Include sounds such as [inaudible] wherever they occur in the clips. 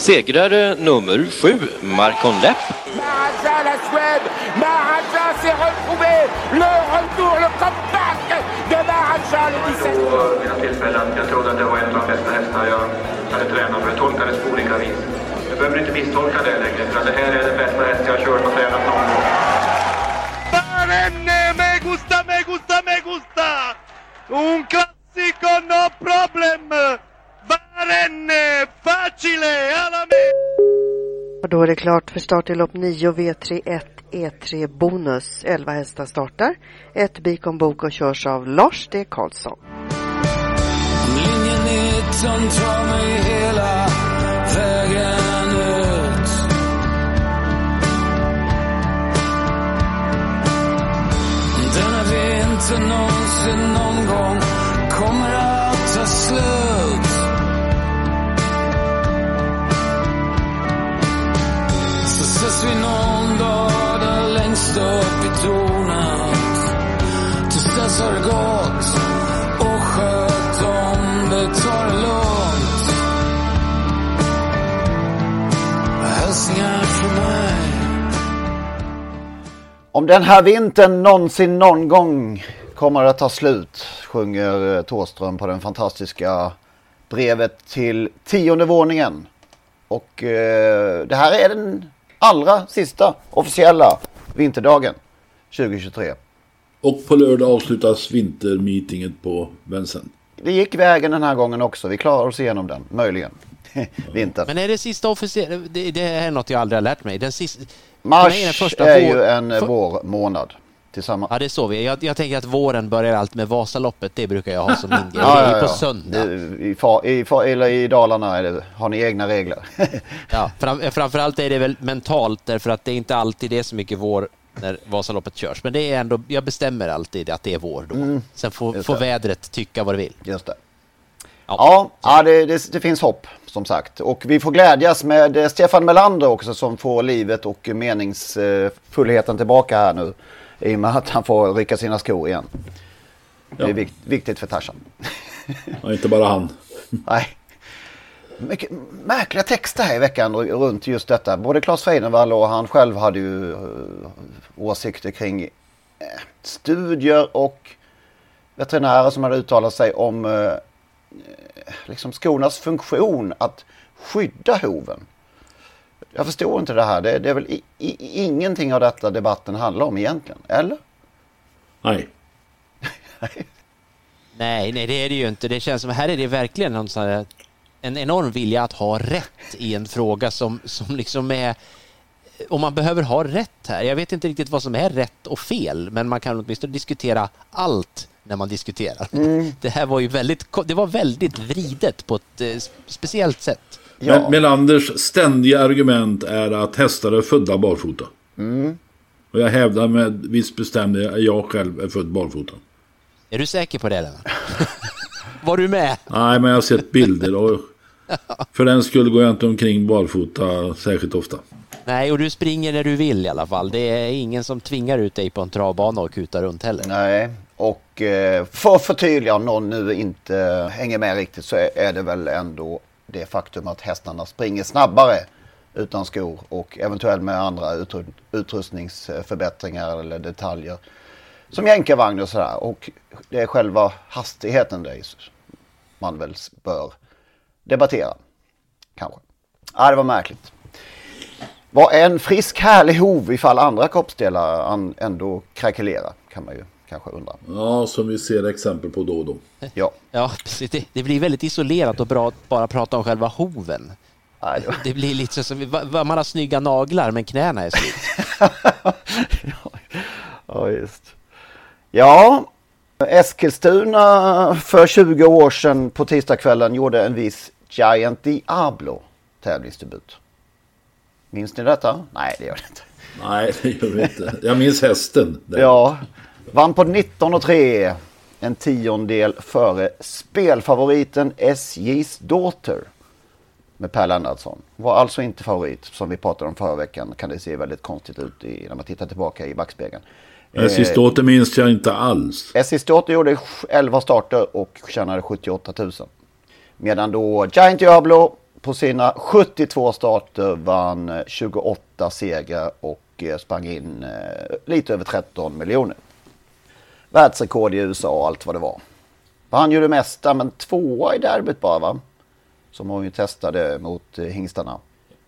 Segrare nummer sju, Marcon Lepp. Maharaja, la Suède Maharaja s'est retrouvé Le retour, le comeback de Maharaja le 17 vid något tillfälle att jag trodde att det var en av de bästa hästar jag hade tränat, för jag tolkades på olika vis. Du behöver inte misstolka det längre, för det här är den bästa häst jag har kört och tränat klart för start i lopp 9 V31 E3 e Bonus. 11 hästar startar. Ett Bikon Bok och körs av Lars D. Karlsson. Om den här vintern någonsin någon gång kommer att ta slut sjunger eh, Thåström på den fantastiska brevet till tionde våningen. Och eh, det här är den allra sista officiella vinterdagen 2023. Och på lördag avslutas vintermeetinget på Vincennes. Det gick vägen den här gången också. Vi klarar oss igenom den, möjligen. [laughs] Vintern. Men är det sista officiella? Det, det är något jag aldrig har lärt mig. Den sista... Mars den är, första ju vår- en för- vårmånad. Tillsammans. Ja, det är så vi jag, jag tänker att våren börjar allt med Vasaloppet. Det brukar jag ha som min [laughs] grej. Ja, är ja, ju på ja. söndag. I, fa, i, fa, eller I Dalarna är det, har ni egna regler. [laughs] Ja, fram, framförallt är det väl mentalt därför att det är inte alltid det är så mycket vår när Vasaloppet körs. Men det är ändå, jag bestämmer alltid att det är vår då. Mm, Sen får, får vädret tycka vad det vill. Just det. Ja, ja det, det, det finns hopp som sagt. Och vi får glädjas med eh, Stefan Melander också som får livet och meningsfullheten tillbaka här nu. I och med att han får rycka sina skor igen. Det är Ja. vikt, viktigt för Tarzan. Ja, inte bara han. [laughs] Nej. Mycket märkliga texter här i veckan runt just detta. Både Claes Freidenvall och han själv hade ju eh, åsikter kring eh, studier och veterinärer som hade uttalat sig om liksom skornas funktion att skydda hoven. Jag förstår inte det här. Det, det är väl i, i, ingenting av detta debatten handlar om egentligen, eller? Nej. [laughs] Nej, nej det är det ju inte. Det känns som här är det verkligen någon sån här, en enorm vilja att ha rätt i en fråga som, som liksom är om man behöver ha rätt här. Jag vet inte riktigt vad som är rätt och fel, men man kan åtminstone diskutera allt när man diskuterar. Mm. [laughs] Det här var ju väldigt, det var väldigt vridet på ett eh, speciellt sätt. Men Melanders ständiga argument är att hästar är födda barfota. Mm. Och jag hävdar med viss bestämdhet att jag själv är född barfota. Är du säker på det Lennart? [laughs] Var du med? Nej, men jag har sett bilder och [laughs] för den skull går jag inte omkring barfota särskilt ofta. Nej, och du springer när du vill i alla fall. Det är ingen som tvingar ut dig på en travbana och kutar runt heller. Nej, och eh, för att förtydliga om någon nu inte hänger med riktigt så är, det väl ändå det faktum att hästarna springer snabbare utan skor och eventuellt med andra utru- utrustningsförbättringar eller detaljer. Som jänkarvagn och sådär. Och det är själva hastigheten det man väl bör debattera. Kanske. Ja, det var märkligt. var en frisk härlig hov ifall andra kroppsdelar ändå krackelerar kan man ju kanske undra. Ja, som vi ser exempel på då och då. Ja. [laughs] Ja, precis. Det, det blir väldigt isolerat att bra, bara prata om själva hoven. Det blir lite som man har snygga naglar men knäna är slut. [laughs] Ja, just. Ja, Eskilstuna för 20 år sedan på tisdagskvällen gjorde en viss Giant Diablo tävlingsdebut. Minns ni detta? Nej, det gör det inte. Nej, det gör vi inte. Jag minns hästen. där. Ja, vann på 19 och 3. En tiondel före spelfavoriten SJ's Daughter. Med Per Lennartsson. Var alltså inte favorit som vi pratade om förra veckan. Kan det se väldigt konstigt ut i, när man tittar tillbaka i backspegeln. Sistote minns jag inte alls. SJ's Daughter gjorde 11 starter och tjänade 78 000. Medan då Giant Diablo på sina 72 starter vann eh, 28 segrar och eh, sprang in eh, lite över 13 miljoner. Världsrekord i USA och allt vad det var. Han gjorde mesta men tvåa i derbyt bara va? Som hon ju testade mot eh, hingstarna.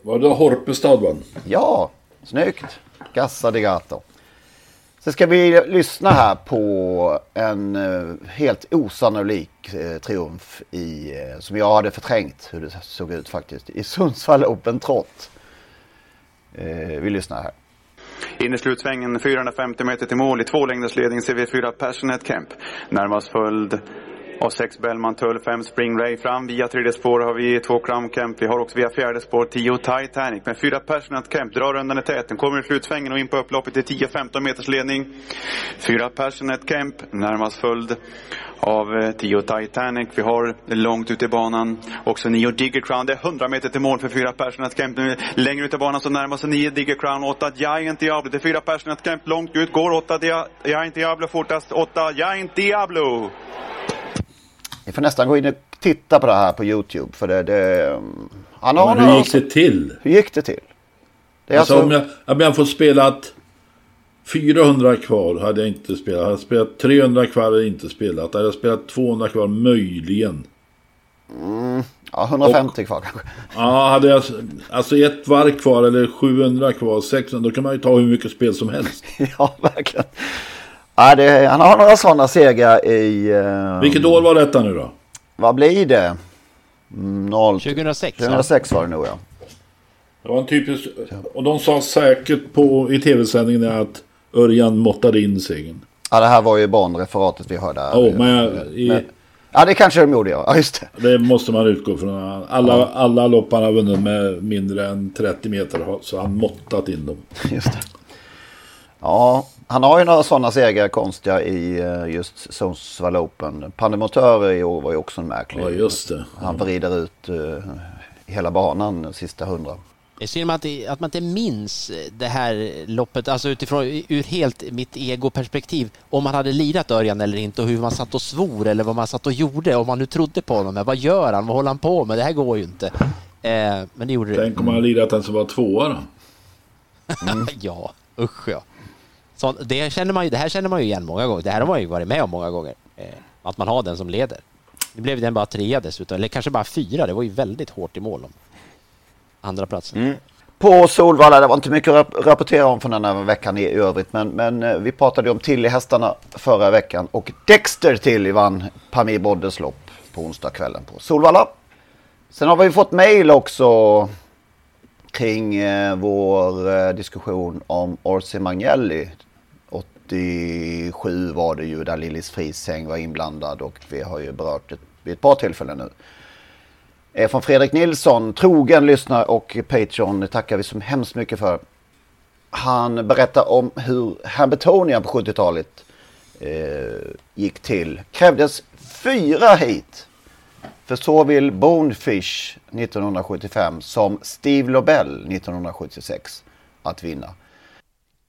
Var det Horpestad vann? Ja, snyggt. Gassa de gato. Så ska vi lyssna här på en eh, helt osannolik eh, triumf i, som jag hade förträngt hur det såg ut faktiskt, i Sundsvall Open Trot. Vi lyssnar här. In i slutsvängen 450 meter till mål i två längders ledning ser vi fyra Passionate Camp. Närmast följd av sex Bellman Tull, fem Spring Ray fram. Via tredje spår har vi två Crown Camp. Vi har också via fjärde spår tio Titanic. Men fyra Passionate Camp drar rundan i täten. Kommer i slutsvängen och in på upploppet i 10-15 meters ledning. Fyra Passionate Camp närmast följd av eh, tio Titanic. Vi har långt ut i banan också nio Digger Crown. Det är 100 meter till mål för fyra Passionate Camp. Nu längre ut i banan så närmar sig nio Digger Crown. Åtta Giant Diablo. Det är fyra Passionate Camp långt ut. Går åtta Dia- Giant Diablo fortast. Åtta Giant Diablo. Vi får nästan gå in och titta på det här på YouTube för det... det han har Men hur gick det till? Hur gick det till? Det alltså, alltså, om, jag, om jag får spelat 400 kvar hade jag inte spelat. Hade jag spelat 300 kvar hade jag inte spelat. Hade jag spelat 200 kvar möjligen. mm, ja, 150 kvar kanske. Ja, hade jag alltså ett varv kvar eller 700 kvar, 600, då kan man ju ta hur mycket spel som helst. [laughs] ja, verkligen. Ja, det, han har några sådana segrar i... eh, Vilket år var detta nu då? Vad blir det? Mm, Noll... 2006, 2006 var det nog ja. Det var en typisk... Och de sa säkert på, i tv-sändningen att Örjan måttade in segern. Ja, det här var ju banreferatet vi hörde. här. Oh, men jag, i, Men- Ja, det kanske de gjorde ja. Ja, just det. Det måste man utgå från. Alla, alla lopp han har vunnit med mindre än 30 meter har- så han måttat in dem. Just det. Ja, han har ju några sådana segrar konstiga i eh, just Sundsvall Open. Pandemotörer i år var ju också en märklig. Ja, just det. Han vrider ut eh, hela banan de sista hundra. Det är synd att, att man inte minns det här loppet, alltså utifrån ur helt mitt egoperspektiv, om man hade lirat Örjan eller inte och hur man satt och svor eller vad man satt och gjorde, om man nu trodde på honom. Vad gör han? Vad håller han på med? Det här går ju inte. Eh, men det gjorde det. Tänk om han hade lirat den som var tvåa då. [laughs] ja, usch ja. Så det, känner man ju, det här känner man ju igen många gånger. Det här har man ju varit med om många gånger. Eh, att man har den som leder. Nu blev den bara trea dessutom, eller kanske bara fyra. Det var ju väldigt hårt i mål om andra platsen. Mm. På Solvalla, det var inte mycket att rapportera om från den här veckan i övrigt. Men, men eh, vi pratade ju om Tilly-hästarna förra veckan. Och Dexter Tilly vann Pamir Boddes lopp på onsdagskvällen på Solvalla. Sen har vi fått mail också kring eh, vår eh, diskussion om Orsi Magnelli. 87 var det ju där Lillis Frisäng var inblandad och vi har ju berört det vid ett par tillfällen nu. Eh, Från Fredrik Nilsson, trogen lyssnare och Patreon, det tackar vi så hemskt mycket för. Han berättar om hur Hambertonia på 70-talet eh, gick till. Krävdes fyra hit för såväl Bonefish 1975 som Steve Lobel 1976 att vinna.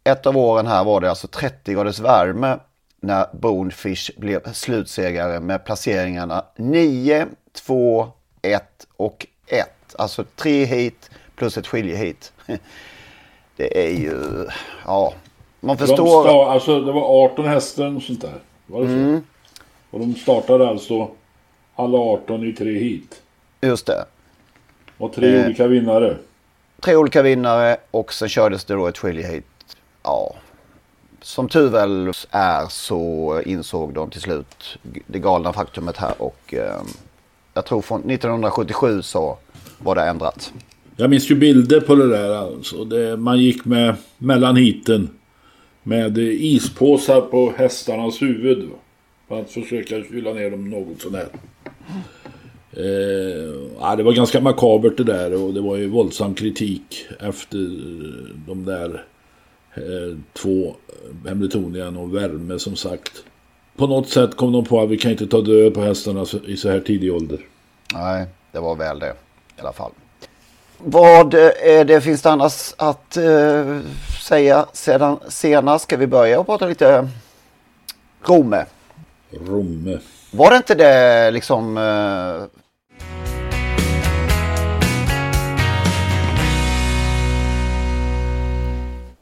Ett av åren här var det alltså 30 graders värme när Bonefish blev slutsegrare med placeringarna 9, 2, 1 och 1. Alltså tre hit plus ett skiljehit. [laughs] Det är ju, ja, man De förstår. sta- alltså det var 18 hästar och sånt där. Var det så? Mm. Och de startade alltså alla 18 i tre hit. Just det. Och tre Eh. olika vinnare. tre olika vinnare och sen kördes det då ett skiljeheat. Ja, som tur väl är så insåg de till slut det galna faktumet här och eh, jag tror från 1977 så var det ändrat. Jag minns ju bilder på det där alltså. Det, man gick med mellan hiten med ispåsar på hästarnas huvud. För att försöka kyla ner dem något sånär. Eh, ja, det var ganska makabert det där och det var ju våldsam kritik efter de där två Hamiltonian och värme som sagt. På något sätt kom de på att vi kan inte ta död på hästarna i så här tidig ålder. Nej, det var väl det i alla fall. Vad är det finns det annars att eh, säga sedan senast? Ska vi börja och prata lite Rome? Rome. Var det inte det liksom eh,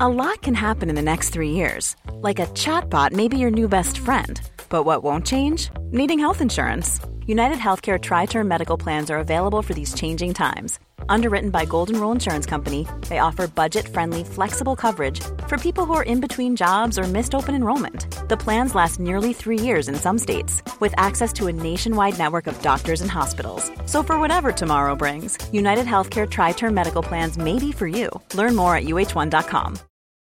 A lot can happen in the next three years. Like a chatbot may be your new best friend. But what won't change? Needing health insurance. United Healthcare Tri Term Medical Plans are available for these changing times. Underwritten by Golden Rule Insurance Company, they offer budget friendly, flexible coverage for people who are in between jobs or missed open enrollment. The plans last nearly three years in some states, with access to a nationwide network of doctors and hospitals. So, for whatever tomorrow brings, United Healthcare Tri Term Medical Plans may be for you. Learn more at uh1.com.